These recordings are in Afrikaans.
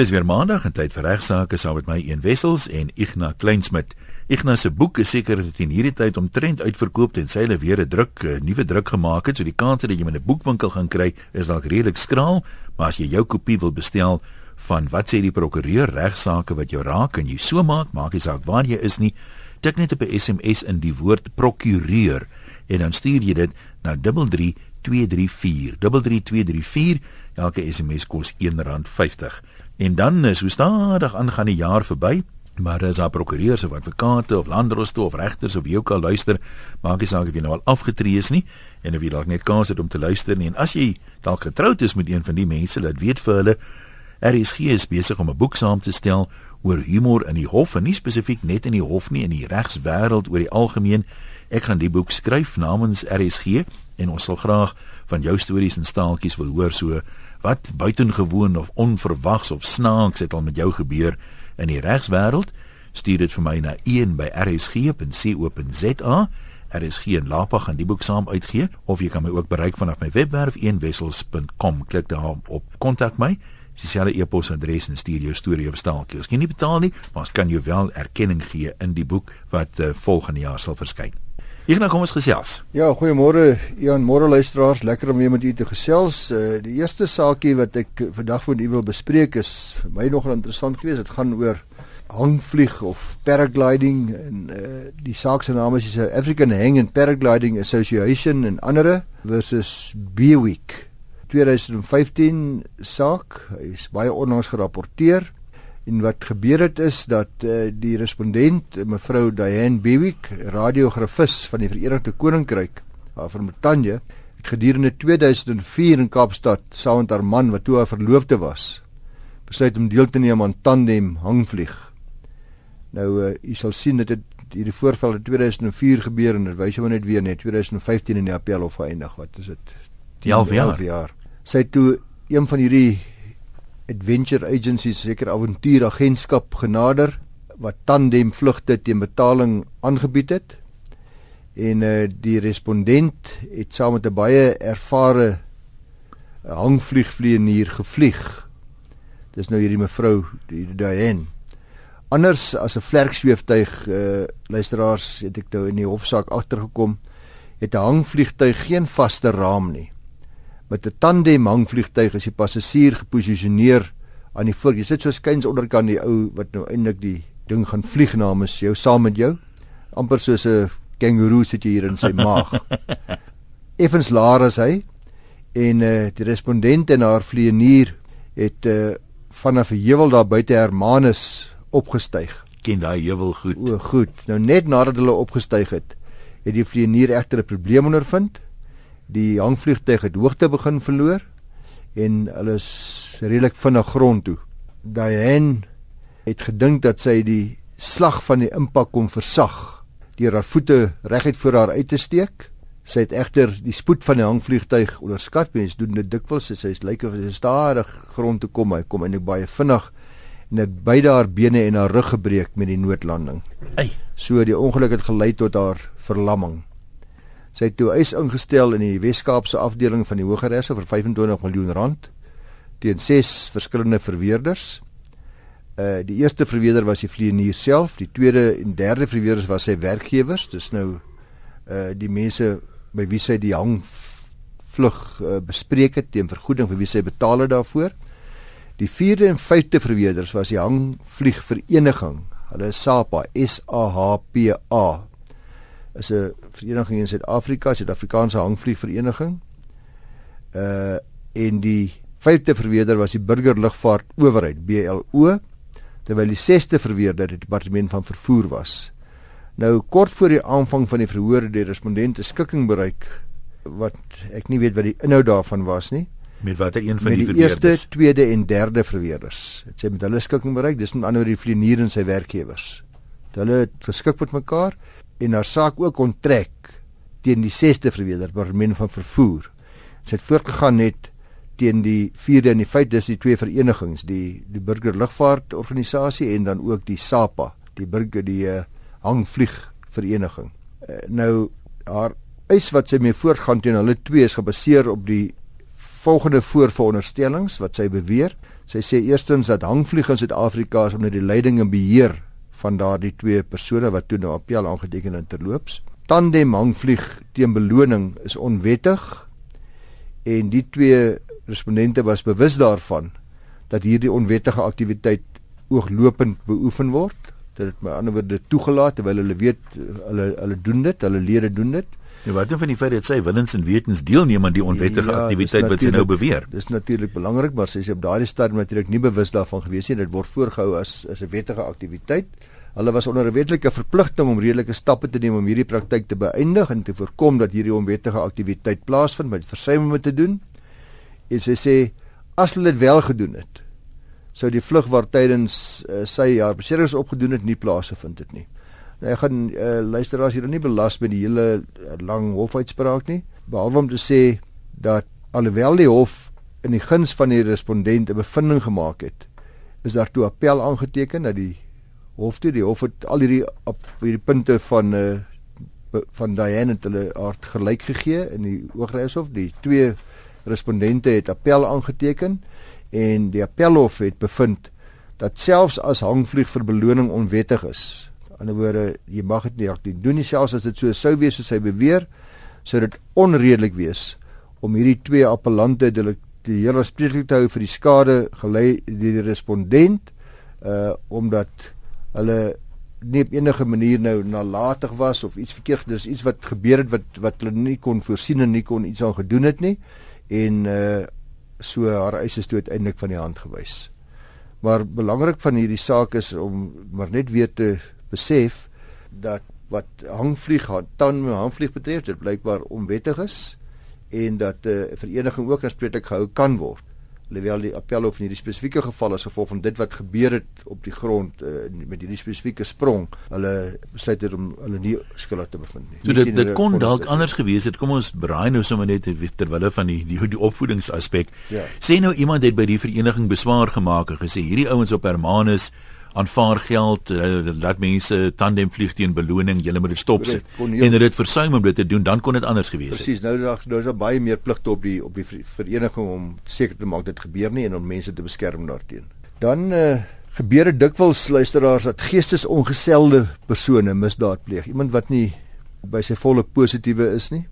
Dis weer maandag en tyd vir regsaake saam met my een Wessels en Ignas Kleinsmid. Ignas se boek is seker dat in hierdie tyd omtrent uitverkoop en sy hulle weer 'n druk, 'n nuwe druk gemaak het, so die kans dat jy in 'n boekwinkel gaan kry is dalk redelik skraal, maar as jy jou kopie wil bestel van wat sê die prokureur regsaake wat jou raak en jy so maak, maak nie saak waar jy is nie, tik net op 'n SMS in die woord prokureur en dan stuur jy dit na 33234. 33234. Elke SMS kos R1.50. En dan is hoe stadig aangaan die jaar verby, maar as daar prokureurs of advokate of landdroste of regters of wie ook al luister, maak nie saak of jy nou al afgetree is nie en of jy dalk net kans het om te luister nie. En as jy dalk getroud is met een van die mense, laat weet vir hulle RSG is besig om 'n boek saam te stel oor humor in die hof en nie spesifiek net in die hof nie, in die regswêreld oor die algemeen. Ek gaan die boek skryf namens RSG en ons sal graag van jou stories en staaltjies wil hoor. So wat buitengewoon of onverwags of snaaks het al met jou gebeur in die regswêreld? Stuur dit vir my na 1 by rsg.co.za RSG en Lapa gaan die boek saam uitgee of jy kan my ook bereik vanaf my webwerf eenwessels.com klik daar op kontak my. Dieselfde e-posadres en stuur jou storie of staaltjie. As jy nie betaal nie, maar as kan jy wel erkenning gee in die boek wat uh, volgende jaar sal verskyn. Hier nou kom ons gesels. Ja, goeiemôre Ian, môre luisteraars, lekker om weer met u te gesels. Uh, die eerste saakie wat ek vandag vir u wil bespreek is vir my nogal interessant geweest. Dit gaan oor hangvlieg of paragliding en uh, die saak se naam is die African Hang and Paragliding Association en ander versus Beweek. 2015 saak, hy is baie onlangs gerapporteer. En wat gebeur het is dat uh, die respondent mevrou Diane Bewick, radiografis van die Verenigde Koninkryk, haar van Brittanje, het gedurende 2004 in Kaapstad saam met haar man wat toe haar verloofde was, besluit om deel te neem aan tandem hangvlieg. Nou uh, u sal sien dat dit hierdie voorval in 2004 gebeur en dit wys jou net weer net 2015 in die appel of eindig. Wat is dit? 11 jaar. jaar. Sy toe een van hierdie adventure agencies seker avontuuragentskap genader wat tandem vlugte teen betaling aangebied het en uh, die respondent het saam met 'n baie ervare eh, hangvliegvlieënier gevlieg. Dis nou hierdie mevrou die Diane. Anders as 'n vlerksweeftuig uh, luisteraars het ek nou in die hofsaak agtergekom het 'n hangvliegtuig geen vaste raam nie met 'n tandem hangvliegtuig is die passasier geposisioneer aan die voor. Jy sit so skuins onderkant die ou wat nou eintlik die ding gaan vlieg namens jou saam met jou. amper soos 'n kangoeroe sit jy hier in sy maag. Effens laer as hy en uh, die respondent en haar vlieënier het uh, vanaf 'n heuwel daar buite Hermanus opgestyg. Ken daai heuwel goed. O, goed. Nou net nadat hulle opgestyg het, het die vlieënier egter 'n probleem ondervind die hangvliegtuig het hoogte begin verloor en hulle is redelik vinnig grond toe. Diane het gedink dat sy die slag van die impak kon versag deur haar voete reguit voor haar uit te steek. Sy het egter die spoed van die hangvliegtuig onderskat. Mense doen dit dikwels as sy lyk of sy stadig grond toe kom. Hy kom eintlik baie vinnig en het beide haar bene en haar rug gebreek met die noodlanding. Ei, so die ongeluk het gelei tot haar verlamming. Sy het toe eis ingestel in die Wes-Kaapse afdeling van die Hogeregs vir 25 miljoen rand teen ses verskillende verweerders. Uh die eerste verweerder was die vlieënier self, die tweede en derde verweerders was sy werkgewers. Dis nou uh die mense by wie sy die hang vlug uh, bespreek het teen vergoeding vir wie sy betaal het daarvoor. Die vierde en vyfde verweerders was die hangvliegvereniging. Hulle SAPA, S A H P A is 'n vereniging in Suid-Afrika, Suid-Afrikaanse hangvliegvereniging. Uh en die vyfde verweerder was die burgerlugvaart owerheid BLO terwyl die sesde verweerder die departement van vervoer was. Nou kort voor die aanvang van die verhoor het die respondente skikking bereik wat ek nie weet wat die inhoud daarvan was nie. Met watter een van met die, die verweerders? eerste, tweede en derde verweerders. Het sy met hulle skikking bereik, dis met ander die vlieënier en sy werkgewers. Hulle het geskik met mekaar en haar saak ook onttrek teen die 6ste verweerder departement van vervoer. Sy het voortgegaan net teen die 4de en die 5de dis die twee verenigings, die die burgerlugvaart organisasie en dan ook die SAPA, die burger die uh, hangvlieg vereniging. Uh, nou haar eis wat sy mee voortgaan teen hulle twee is gebaseer op die volgende voorveronderstellings wat sy beweer. Sy sê eerstens dat hangvlieg in Suid-Afrika is onder die leiding en beheer van daardie twee persone wat toe nou appel aangeteken in terloops. Tandem hangvlieg teen beloning is onwettig en die twee respondente was bewus daarvan dat hierdie onwettige aktiwiteit ooglopend beoefen word. Dit het met ander woorde toegelaat terwyl hulle weet hulle hulle doen dit, hulle lede doen dit. Ja, wat dan van die feit dat sy willens en wetens deelneem aan die onwettige ja, aktiwiteit wat sy nou beweer? Dis natuurlik belangrik, maar sy is op daardie stadium natuurlik nie bewus daarvan gewees nie. Dit word voorgehou as as 'n wettige aktiwiteit. Hulle was onder 'n wetlike verpligting om redelike stappe te neem om hierdie praktyk te beëindig en te voorkom dat hierdie onwettige aktiwiteit plaasvind met versuim om te doen. En sy sê as hulle dit wel gedoen het, sou die vlug waar tydens uh, sy haar beserings opgedoen het nie plaasgevind het nie. Nou ek gaan uh, luisteraars hier nie belas met die hele uh, lang hofuitspraak nie, behalwe om te sê dat alhoewel die hof in die guns van die respondent 'n bevinding gemaak het, is daar toe appel aangeteken dat die hof toe. Die hof het al hierdie op hierdie punte van uh, van Diane het hulle aard gelyk gegee in die Hooggeregshof. Die twee respondente het appel aangeteken en die appelhof het bevind dat selfs as hangvlieg vir beloning onwettig is ander woorde jy mag dit nie ek doen nie selfs as dit so sou wees soos hy beweer sou dit onredelik wees om hierdie twee appellante die die hele spreeklik te hou vir die skade gelei deur die respondent uh omdat hulle nie op enige manier nou nalatig was of iets verkeerd dis iets wat gebeur het wat wat hulle nie kon voorsien en nie kon iets aan gedoen het nie en uh so haar eise toe uiteindelik van die hand gewys. Maar belangrik van hierdie saak is om maar net weer te besef dat wat hangvlieg dan hangvlieg betref dit blykbaar onwettig is en dat 'n uh, vereniging ook as predik gehou kan word alhoewel die appel of in hierdie spesifieke geval as gevolg van dit wat gebeur het op die grond uh, met hierdie spesifieke sprong hulle besluit het om hulle nie skuldig te bevind nie. So dit dit kon dalk anders gewees het. Kom ons braai nou sommer net terwyl van die die, die opvoedingsaspek. Ja. Sê nou iemand het by die vereniging beswaar gemaak en gesê hierdie ouens op Hermanus aanvaar geld dat uh, mense tandem vlieg teen beloning jy moet dit stop sit en hulle het versuim om dit te doen dan kon dit anders gewees het. Presies nou dag nou is daar baie meer pligte op die op die vereniging om seker te maak dit gebeur nie en om mense te beskerm daarteenoor dan uh, gebeur dit dikwels luisteraars dat geestesongestelde persone misdaad pleeg. Iemand wat nie by sy volle positiewe is nie.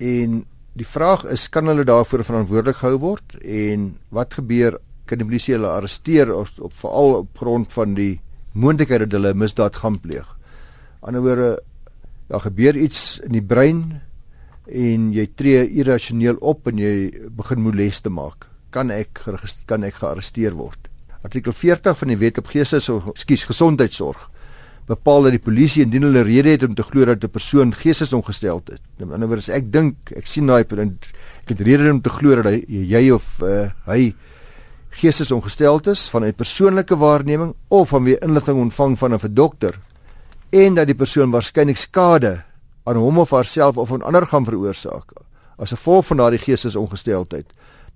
En die vraag is kan hulle daarvoor verantwoordelik gehou word? En wat gebeur kan die polisie hulle arresteer op, op veral op grond van die moontlikheid dat hulle misdaad gaan pleeg. Anderswoorde daar gebeur iets in die brein en jy tree irrasioneel op en jy begin moleste maak. Kan ek kan ek gearresteer word? Artikel 40 van die Wet op Geestesorg, ekskuus, gesondheidsorg bepaal dat die polisie indien hulle rede het om te glo dat 'n persoon geestesongesteld is. In ander woorde, ek dink, ek sien daai punt, ek het rede om te glo dat hy, jy of uh, hy geestesongesteldes van 'n persoonlike waarneming of van wie inligting ontvang van 'n dokter en dat die persoon waarskynlik skade aan hom of haarself of aan ander gaan veroorsaak as gevolg van daardie geestesongesteldheid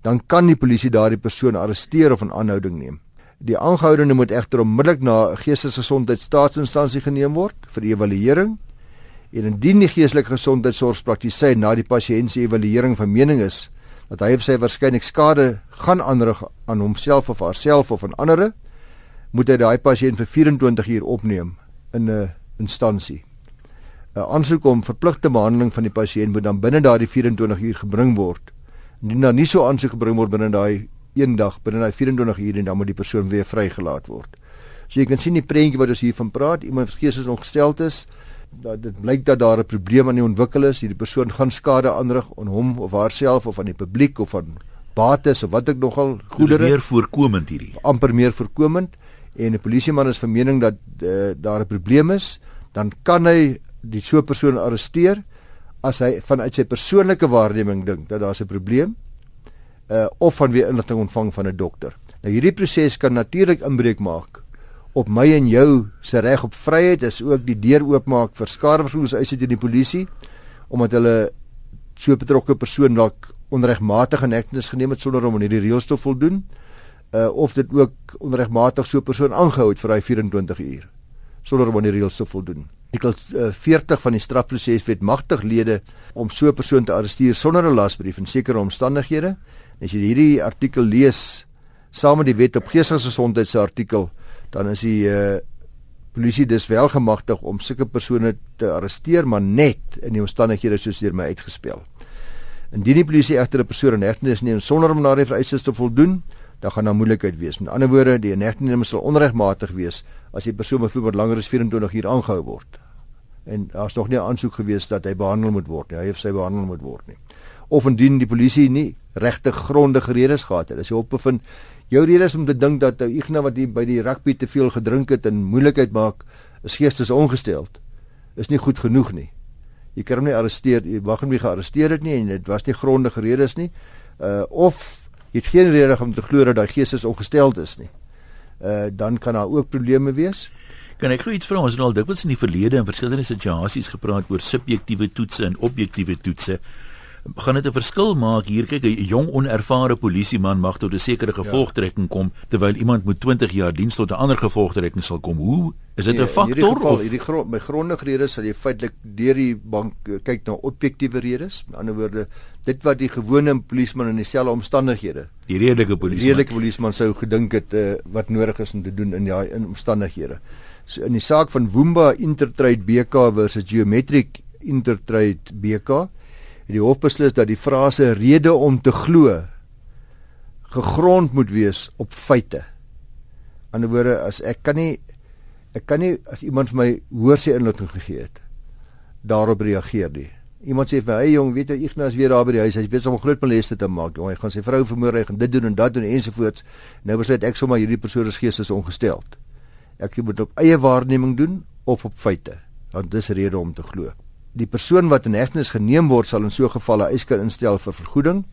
dan kan die polisie daardie persoon arresteer of in aanhouding neem. Die aangehoudene moet egter onmiddellik na 'n geestesgesondheidstaatsinstansie geneem word vir evaluering en indien die geestelike gesondheidsorgspraktisyn na die pasiënt se evaluering van mening is dat hy of sy waarskynlik skade gaan aanrig aan homself of haarself of aan ander, moet hy daai pasiënt vir 24 uur opneem in 'n instansie. 'n Aansoek om verpligte behandeling van die pasiënt moet dan binne daardie 24 uur gebring word. Indien dan nie so aansoek gebring word binne daai een dag, binne daai 24 uur en dan moet die persoon weer vrygelaat word. So jy kan sien die prentjie wat ons hier van praat, iemand wat geestesongesteld is, dat dit blyk dat daar 'n probleem aan die ontwikkel is, hierdie persoon gaan skade aanrig aan hom of haarself of aan die publiek of aan bates of wat ek nogal goedere. Meer voorkomend hierdie. Amper meer voorkomend. En 'n polisieman is van mening dat uh, daar 'n probleem is, dan kan hy die so 'n persoon arresteer as hy vanuit sy persoonlike waarneming dink dat daar 'n probleem uh of van wie inligting ontvang van 'n dokter. Nou hierdie proses kan natuurlik inbreuk maak op my en jou se reg op vryheid is ook die deur oopmaak vir skadevergoedingseise teen die polisie omdat hulle so betrokke persoon dalk onregmatig in hegtenis geneem het sonder om aan hierdie reëls te voldoen uh, of dit ook onregmatig so 'n persoon aangehou het vir daai 24 uur sonder om aan die reëls te voldoen. Artikel uh, 40 van die strafproseswet magtig lede om so 'n persoon te arresteer sonder 'n lasbrief in sekere omstandighede. As jy hierdie artikel lees saam met die wet op geestesgesondheid se artikel, dan is die uh polisie dis wel gemagtig om sulke persone te arresteer, maar net in die omstandighede soos deur my uitgespel. Indien die polisie egter 'n persoon in hegtenis neem sonder om na die vereistes te voldoen, dan gaan daar moeilikheid wees. Met ander woorde, die inhegtenis sal onregmatig wees as die persoon byvoorbeeld langer as 24 uur aangehou word. En daar's nog nie 'n aansoek gewees dat hy behandel moet word nie. Hy of sy behandel moet word nie. Of indien die polisie nie regte grondige redes gehad het. As jy opbevind jou rede is om te dink dat ou Ignas wat hier by die rugby te veel gedrink het en moeilikheid maak, is geestesongesteld. Is nie goed genoeg nie. Jy kan hom nie arresteer, jy mag hom nie gearresteer het nie en dit was nie grondige redes nie. Uh of jy het geen rede om te glo dat daai gees is ongesteld is nie. Uh dan kan daar ook probleme wees. Kan ek gou iets vra? Ons het al dikwels in die verlede in verskillende situasies gepraat oor subjektiewe toetse en objektiewe toetse gaan dit 'n verskil maak hier. Kyk 'n jong onervare polisieman mag tot 'n sekere ja. gevolgtrekking kom terwyl iemand met 20 jaar diens tot 'n ander gevolgtrekking sal kom. Hoe? Is dit 'n nee, faktor hierdie geval, of hierdie grond my grondige redes sal jy feitelik deur die bank eh, kyk na objektiewe redes. Met ander woorde dit wat die gewone polisieman in dieselfde omstandighede die redelike polisieman. redelike polisieman sou gedink het uh, wat nodig is om te doen in daai in omstandighede. So in die saak van Woomba Intertrade BK versus Geometric Intertrade BK het die hof beslis dat die frase rede om te glo gegrond moet wees op feite. In ander woorde, as ek kan nie ek kan nie as iemand vir my hoor sy inligting gegee het daarop reageer nie. Iemand sê vir "Hey jong, weet jy Ignas weer daar by die huis, hy's besig om groot moleste te maak. Jong, hy gaan sy vrou vermoor, hy gaan dit doen en dat doen ensovoorts." Nou besluit ek sommer hierdie persoon is geestes ongesteld. Ek moet op eie waarneming doen of op feite. Want dis rede om te glo die persoon wat in hegtenis geneem word sal in so 'n geval 'n eis kan instel vir vergoeding.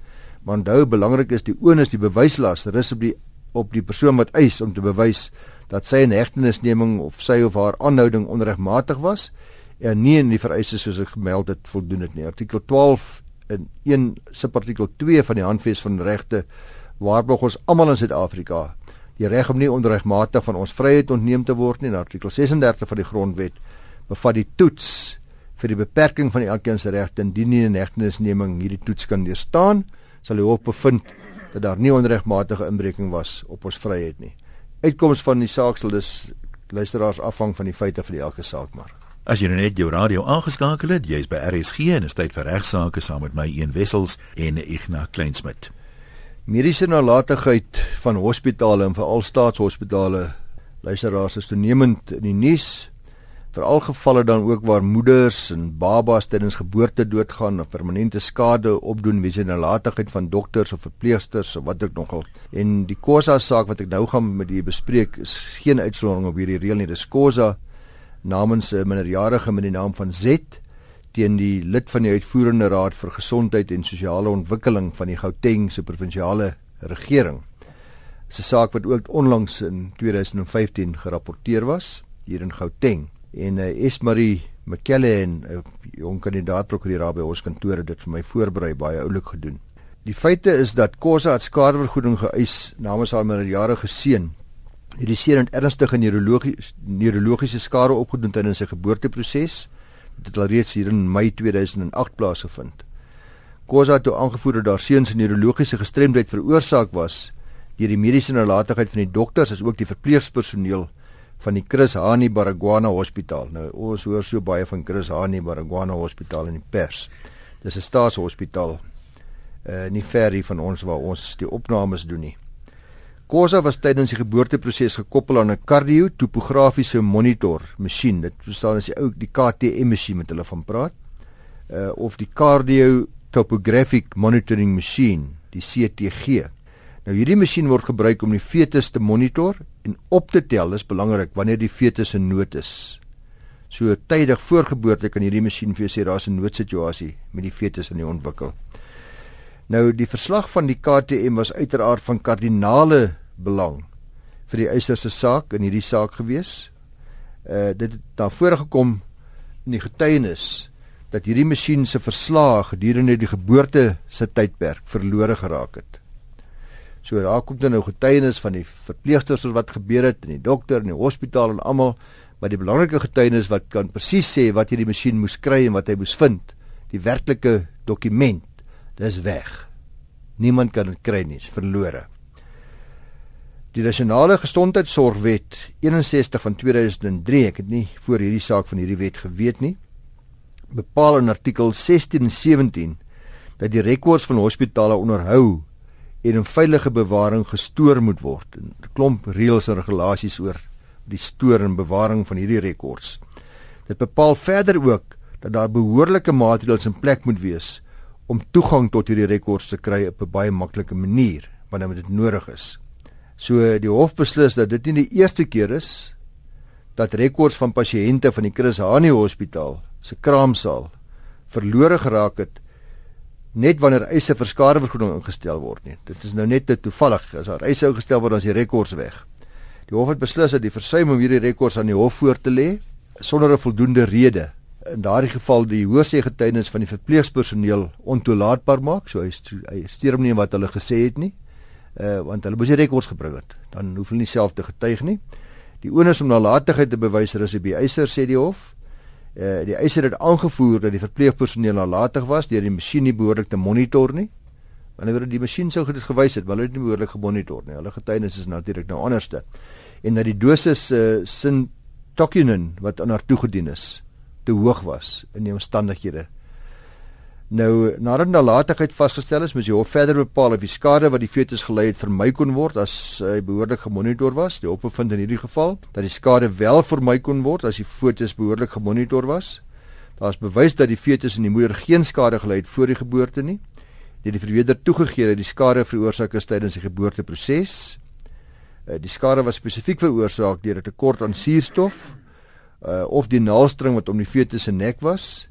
Maar onthou belangrik is die onus die bewyslas rus op die op die persoon wat eis om te bewys dat sy in hegtenisneming of sy of haar aanhouding onregmatig was en nie in die vereistes soos ek gemeld het voldoen het nie. Artikel 12 in 1 subartikel 2 van die Handves van Regte waarborg ons almal in Suid-Afrika die reg om nie onregmatig van ons vryheid ontneem te word nie. Artikel 36 van die Grondwet bevat die toets vir die beperking van elkeen se regte indien nie 'n hegtenisneming hierdie toets kan deurstaan, sal die hof bevind dat daar nie onregmatige inbreking was op ons vryheid nie. Uitkoms van die saak sal dus luisteraars afhang van die feite vir die elke saak maar. As jy nou net jou radio aangeskakel het, jy's by RSG en is tyd vir regsaake saam met my een wessels en Ignas Kleinsmid. Mediese nalatigheid van hospitale en veral staatshospitale luisteraars is toenemend in die nuus veral gevalle dan ook waar moeders en babas tydens geboorte doodgaan of permanente skade opdoen weens nalatigheid van dokters of verpleegsters of wat ook nogal. En die Kosa saak wat ek nou gaan met u bespreek is geen uitsondering op hierdie reël nie. Dis Kosa namens 'n minderjarige met die naam van Z teen die lid van die uitvoerende raad vir gesondheid en sosiale ontwikkeling van die Gauteng se provinsiale regering. 'n saak wat ook onlangs in 2015 gerapporteer was hier in Gauteng en uh, Esmarie McKellen 'n uh, jong kandidaat prokureur by ons kantoor het dit vir my voorberei baie oulik gedoen. Die feite is dat Kosa het skadevergoeding geëis namens haar minderjarige seun. Hierdie seun het ernstige neurologiese neurologiese skade opgedoen tydens sy geboorteproses. Dit het al reeds hier in Mei 2008 plaasgevind. Kosa het toe aangevoer dat haar seun se neurologiese gestremdheid veroorsaak was deur die mediese nalatigheid van die dokters as ook die verpleegpersoneel van die Chris Hani Baragwana Hospitaal. Nou ons hoor so baie van Chris Hani Baragwana Hospitaal in die pers. Dis 'n staatshospitaal. Uh nie ver hier van ons waar ons die opnames doen nie. Kosa was tydens die geboorteproses gekoppel aan 'n kardiotopografiese monitor masjien. Dit bestaan as die ou die KTM masjien met hulle van praat. Uh of die cardio topographic monitoring machine, die CTG. Nou hierdie masjien word gebruik om die fetus te monitor en op te tel. Dis belangrik wanneer die fetus in nood is. So tydig voor geboorte kan hierdie masjien vir jou sê daar's 'n noodsituasie met die fetus in die ontwikkel. Nou die verslag van die KTM was uiteraard van kardinale belang vir die eiser se saak in hierdie saak gewees. Uh dit het daar voorgekom in die getuienis dat hierdie masjien se verslag gedurende die geboorte se tydperk verlore geraak het. So daar kom dan nou getuienis van die verpleegsters wat gebeur het in die dokter en die hospitaal en almal, maar die belangrike getuienis wat kan presies sê wat hierdie masjien moes kry en wat hy moes vind, die werklike dokument, dis weg. Niemand kan dit kry nie, verlore. Die nasionale gesondheidsorgwet 61 van 2003, ek het nie voor hierdie saak van hierdie wet geweet nie, bepaal in artikel 16 en 17 dat die rekords van hospitale onderhou en in veilige bewaring gestoor moet word. 'n Klomp reëls en regulasies oor die stoor en bewaring van hierdie rekords. Dit bepaal verder ook dat daar behoorlike maatreëls in plek moet wees om toegang tot hierdie rekords te kry op 'n baie maklike manier wanneer dit nodig is. So die hof beslis dat dit nie die eerste keer is dat rekords van pasiënte van die Chris Hani Hospitaal se kraamsaal verlore geraak het net wanneer eise vir skadevergoeding ingestel word nie. Dit is nou net te toevallig as daar eise ingestel word dan is die rekords weg. Die hof het beslis dat die versuim om hierdie rekords aan die hof voor te lê sonder 'n voldoende rede in daardie geval die hoorsê getuienis van die verpleegpersoneel ontoelaatbaar maak. So hy steur hom nie wat hulle gesê het nie uh want hulle moes die rekords gebring het. Dan hoef hulle nie self te getuig nie. Die onus om nalatigheid te bewys is op die eiser sê die hof. Uh die eiser het aangevoer dat die verpleegpersoneel nalatig was deur die masjien nie behoorlik te monitor nie. Wanneer die masjien sou dit gewys het, maar hulle het nie behoorlik gemonitor nie. Hulle getuienis is natuurlik nou anderste. En dat die dosis uh sin tokunen wat aan haar toegedien is te hoog was in die omstandighede Nou nadat nalatigheid vasgestel is, moet jy hof verder bepaal of die skade wat die fetus gelei het vermy kon word as hy behoorlik gemonitor was. Die hof bevind in hierdie geval dat die skade wel vermy kon word as die fetus behoorlik gemonitor was. Daar is bewys dat die fetus en die moeder geen skade gelei het voor die geboorte nie. Dit het verweder toegegee dat die skade veroorsaak is tydens die geboorteproses. Eh, die skade was spesifiek veroorsaak deur 'n tekort aan suurstof uh, of die naalstring wat om die fetus se nek was.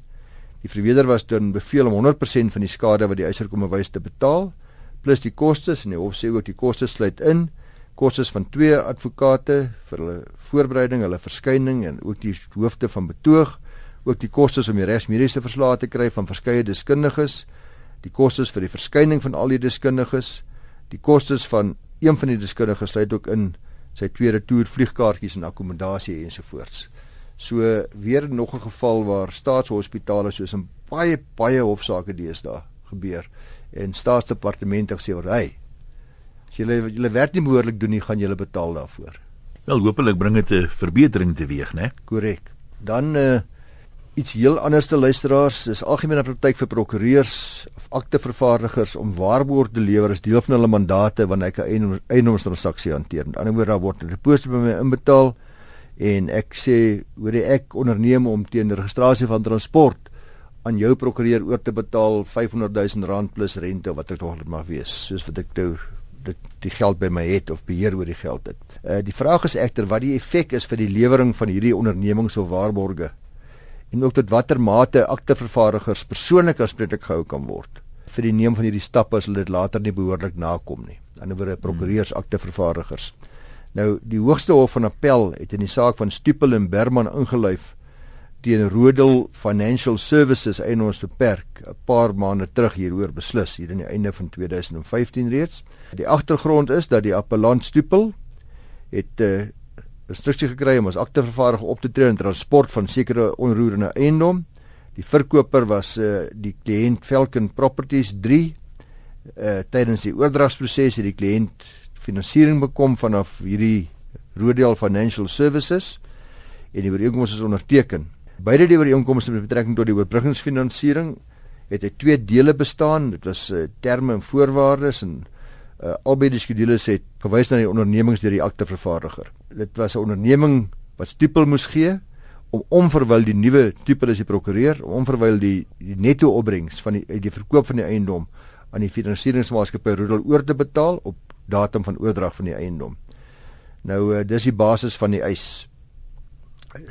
Die verweerder was dan beveel om 100% van die skade wat die eiser kom bewys te betaal plus die kostes en die hof sê ook die kostes sluit in. Kostes van twee advokate vir hulle voorbereiding, hulle verskyning en ook die hoofde van betoog, ook die kostes om die regsmediese verslae te kry van verskeie deskundiges, die kostes vir die verskyning van al die deskundiges, die kostes van een van die deskundiges sluit ook in. Sy tweede toer vliegkaartjies en akkommodasie ensovoorts. So weer nog 'n geval waar staatshospitale soos in baie baie hofsaake deesdae gebeur en staatsdepartemente gesê word, "Hey, as julle julle werk nie behoorlik doen nie, gaan julle betaal daarvoor." Wel, hopelik bring dit 'n verbetering teweeg, né? Korrek. Dan uh iets heel anders te luisteraars, is algemene praktyk vir prokureurs of aktevervaardigers om waarborg te lewer as deel van hulle mandate wanneer hy 'n eiendomstransaksie hanteer. Aan die ander woord, daar word 'n deposito by my inbetaal en ek sê hoor ek onderneem om teen registrasie van transport aan jou prokureur oor te betaal 500 000 rand plus rente wat dit tog mag wees soos wat ek nou dit die geld by my het of beheer oor die geld het. Uh die vraag is egter wat die effek is vir die lewering van hierdie ondernemings of waarborge en ook tot watter mate aktevervaardigers persoonlik aanspreeklik gehou kan word vir die neem van hierdie stappe as hulle dit later nie behoorlik nakom nie. Aan die ander wyse prokureurs aktevervaardigers. Hmm. Nou die Hoogste Hof van Appel het in die saak van Stupel en Berman ingeluif teen Rodel Financial Services Eienaars Beperk 'n paar maande terug hieroor beslis hier in die einde van 2015 reeds. Die agtergrond is dat die appellant Stupel het 'n uh, instruksie gekry om as aktevervaardiger op te tree in transport van sekere onroerende eiendom. Die verkoper was uh, die kliënt Falcon Properties 3. Uh, tydens die oordragsproses het die kliënt finansiering bekom vanaf hierdie Rodel Financial Services en die ooreenkoms is onderteken. Beide die ooreenkomste met betrekking tot die oorbruggingsfinansiering het hy twee dele bestaan. Dit was uh, terme en voorwaardes en uh, albei die skedules het verwys na die ondernemings deur die aktevervaardiger. Dit was 'n onderneming wat Stipel moes gee om onverwyl die nuwe Stipel as die prokureur, om onverwyl die die netto opbrengs van die die verkoop van die eiendom aan die finansieringsmaatskappy Rodel oor te betaal op datum van oordrag van die eiendom. Nou uh, dis die basis van die eis.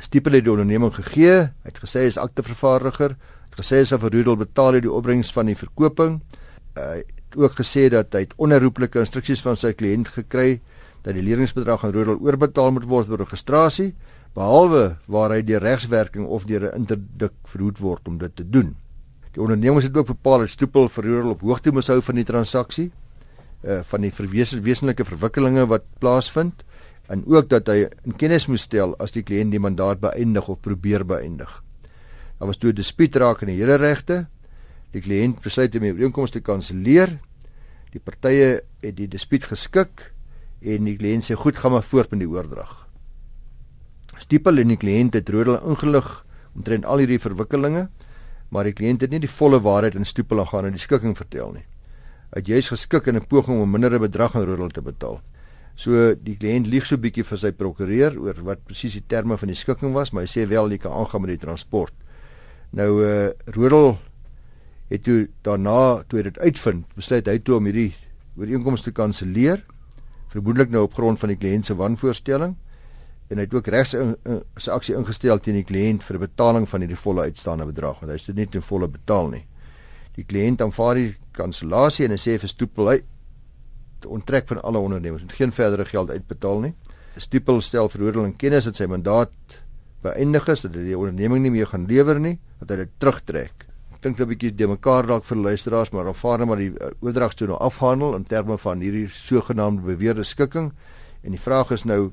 Stipel het die onderneming gegee, hy het gesê hy is aktevervaardiger, het gesê hy sal vir Rudolf betaal die opbrengs van die verkoping. Uh, hy ook gesê dat hy onherroepelike instruksies van sy kliënt gekry dat die leningsbedrag aan Rudolf oorbetaal moet word vir registrasie behalwe waar hy deur regswerking of deur 'n interdik verhoed word om dit te doen. Die onderneming het ook bepaal dat Stipel vir Rudolf op hoogte moet hou van die transaksie uh, van die wesenlike verwikkelinge wat plaasvind en ook dat hy in kennis moet stel as die kliënt die mandaat beëindig of probeer beëindig. Daar was toe 'n dispuut raak in die hele regte. Die kliënt besluit om die ooreenkoms te kanselleer. Die partye het die dispuut geskik en die kliënt sê goed, gaan maar voort met die oordrag. Stipel en die kliënt het Rodel ingelig omtrent al hierdie verwikkelinge, maar die kliënt het nie die volle waarheid in Stipel gaan in die skikking vertel nie. Het juis geskik in 'n poging om minder bedrag aan Rodel te betaal. So die kliënt lieg so 'n bietjie vir sy prokureur oor wat presies die terme van die skikking was, maar hy sê wel jy kan aangaan met die transport. Nou eh uh, Rodel het toe daarna toe dit uitvind, besluit hy toe om hierdie ooreenkoms te kanselleer vermoedelik nou op grond van die kliënt se wanvoorstelling en hy het ook regs 'n aksie ingestel teen die kliënt vir 'n betaling van hierdie volle uitstaande bedrag want hy het dit nie ten volle betaal nie. Die kliënt aanvaar die kansellasie en hy sê vir Stoepel hy onttrek van alle ondernemings en geen verdere geld uitbetaal nie. Stoepel stel verhoording in kennis dat sy mandaat beëindig is dat hy die onderneming nie meer gaan lewer nie, dat hy dit terugtrek dink 'n bietjie de mekaar dalk vir luisteraars, maar aanvaar net maar die uh, oordrag toe nou afhandel in terme van hierdie sogenaamde beweerde skikking. En die vraag is nou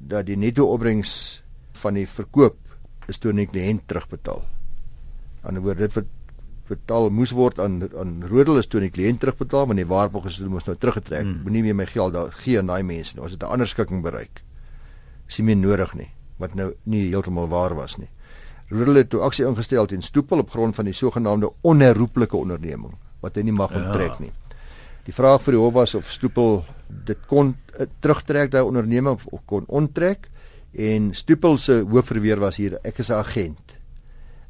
dat die netto opbrengs van die verkoop is toe net net terugbetaal. Aan die woord dit wat betaal moes word aan aan Rodel is toe die kliënt terugbetaal, maar die waarborg is dit moes nou teruggetrek. Hmm. Moenie meer my geld daar gee aan daai mense nie. Ons het 'n ander skikking bereik. Is nie meer nodig nie, wat nou nie heeltemal waar was nie. Rudel het toe aksie ingestel teen Stoepel op grond van die sogenaamde onherroepelike onderneming wat hy nie mag ja. onttrek nie. Die vraag vir die hof was of Stoepel dit kon uh, terugtrek daai onderneming of kon onttrek en Stoepel se hoofverweer was hier ek is 'n agent.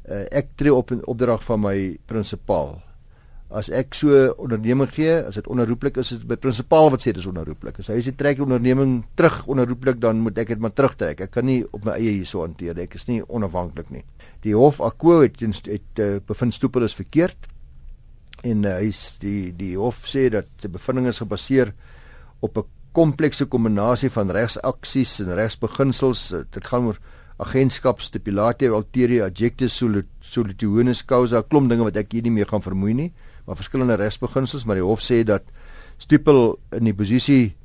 Uh, ek tree op in opdrag van my prinsipaal as ek so onderneming gee, as dit onherroepelik is, is dit by prinsipaal wat sê dit is onherroepelik. As hy sê trek die onderneming terug onherroepelik, dan moet ek dit maar terugtrek. Ek kan nie op my eie hierso hanteer nie. Ek is nie onafhanklik nie. Die hof akko het het, het uh, bevind Stoepel is verkeerd en uh, hy die die hof sê dat die bevindinge gebaseer op 'n komplekse kombinasie van regsaksies en regsbeginsels. Dit gaan oor agentskap stipulate alterie adjectus solitutionis causa klom dinge wat ek hier nie meer gaan vermoei nie maar verskillende regsbeginsels, maar die hof sê dat Stupel in die posisie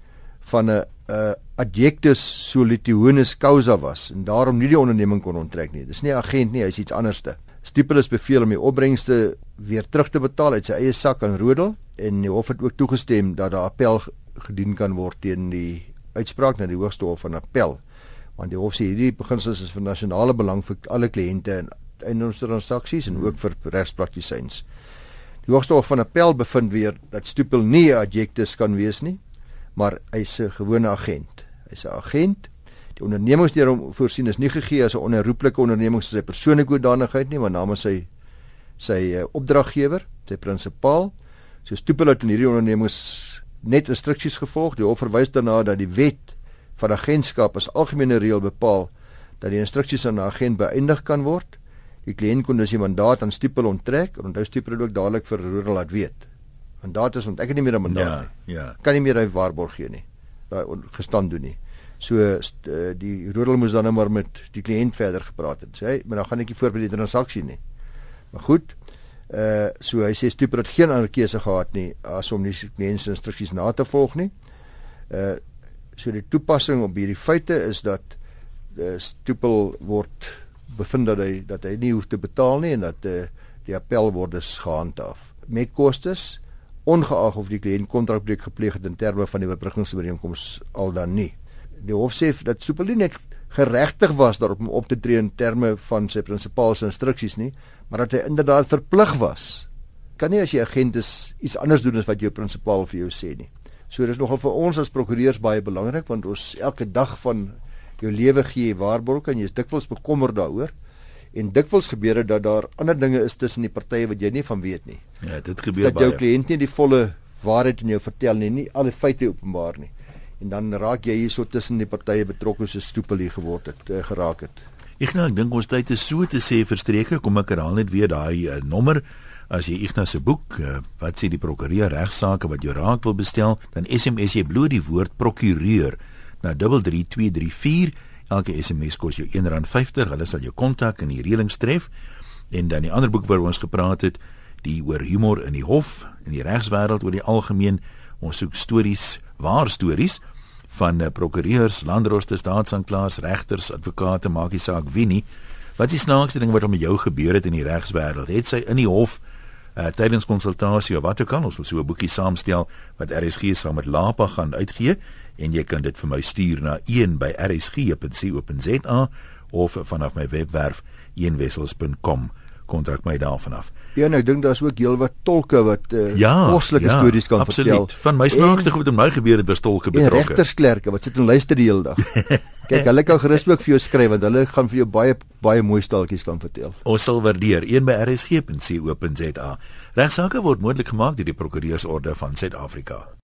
van 'n uh, adjectus solitionis causa was en daarom nie die onderneming kon onttrek nie. Dis nie agent nie, hy's iets anderste. Stupel is beveel om die opbrengste weer terug te betaal uit sy eie sak aan Rodel en die hof het ook toegestem dat daar appel gedien kan word teen die uitspraak na die hoogste hof van appel. Want die hof sê hierdie beginsels is van nasionale belang vir alle kliënte en eiendomstransaksies en ook vir regspraktisyns. Die Hoogste Hof van Appel bevind weer dat Stoepel nie 'n adjektus kan wees nie, maar hy's 'n gewone agent. Hy's 'n agent. Die ondernemingsdeur hom voorsien is nie gegee as 'n onherroepelike onderneming soos sy persoonlike hoedanigheid nie, maar namens sy sy uh, opdraggewer, sy prinsipaal. So Stoepel het in hierdie ondernemings net instruksies gevolg. Die hof verwys daarna dat die wet van agentskap as algemene reël bepaal dat die instruksies aan 'n agent beëindig kan word die kliënt kon dus die mandaat aan Stipel onttrek en onthou Stipel ook dadelik vir Rudel laat weet. Mandaat is ont ek het nie meer 'n mandaat ja, nie. Ja. Kan nie meer hy waarborg gee nie. Daai gestand doen nie. So uh, die Rudel moes dan nou maar met die kliënt verder gepraat het. Sê, maar dan gaan ek nie voor by die transaksie nie. Maar goed. Uh so hy sê Stipel het geen ander keuse gehad nie as om die kliënt se instruksies na te volg nie. Uh so die toepassing op hierdie feite is dat uh, Stipel word bevind dat hy dat hy nie hoef te betaal nie en dat uh, die appel word dus gehandhaaf met kostes ongeag of die kliënt kontrakbreuk gepleeg het in terme van die oorbrugingsooreenkoms al dan nie. Die hof sê dat Superlin net geregtig was daarop om op te tree in terme van sy prinsipale instruksies nie, maar dat hy inderdaad verplig was. Kan nie as jy agent is iets anders doen as wat jou prinsipaal vir jou sê nie. So dis nogal vir ons as prokureurs baie belangrik want ons elke dag van jou lewe gee jy waarborg en jy is dikwels bekommerd daaroor. En dikwels gebeur dit dat daar ander dinge is tussen die partye wat jy nie van weet nie. Ja, dit gebeur dat baie. Dat jou kliënt nie die volle waarheid in jou vertel nie, nie al die feite openbaar nie. En dan raak jy hierso tussen die partye betrokke so stoepel hier geword het, uh, geraak het. Ek nou ek dink ons tyd is so te sê verstreke, kom ek herhaal net weer daai uh, nommer as jy Ignas se boek uh, wat sê die prokureur regsaake wat jou raak wil bestel, dan SMS jy bloot die woord prokureur na 33234. Elke SMS kos jou R1.50. Hulle sal jou kontak en die reëlings tref. En dan die ander boek waaroor ons gepraat het, die oor humor in die hof en die regswêreld oor die algemeen. Ons soek stories, waar stories van uh, prokureurs, landdrosters, staatsanklaers, regters, advokate, maak nie saak wie nie. Wat is die snaakste ding wat met jou gebeur het in die regswêreld? Het sy in die hof uh, tydens konsultasie of wat ook al ons wil so 'n boekie saamstel wat RSG saam met Lapa gaan uitgee en jy kan dit vir my stuur na 1 by rsg.co.za of vanaf my webwerf eenwessels.com kontak my daarvan af. Ja, nou ek dink daar's ook heelwat tolke wat uh, ja, koslike ja, stories kan absoluut. vertel. Van my snaakste goed in my gebeur het was tolke betrokke. En regtersklerke wat sit en luister die hele dag. Kyk, hulle kan gerus ook vir jou skryf want hulle gaan vir jou baie baie mooi staaltjies kan vertel. Ons sal waardeer een by rsg.co.za. Regsaake word moontlik gemaak deur die Prokureursorde van Suid-Afrika.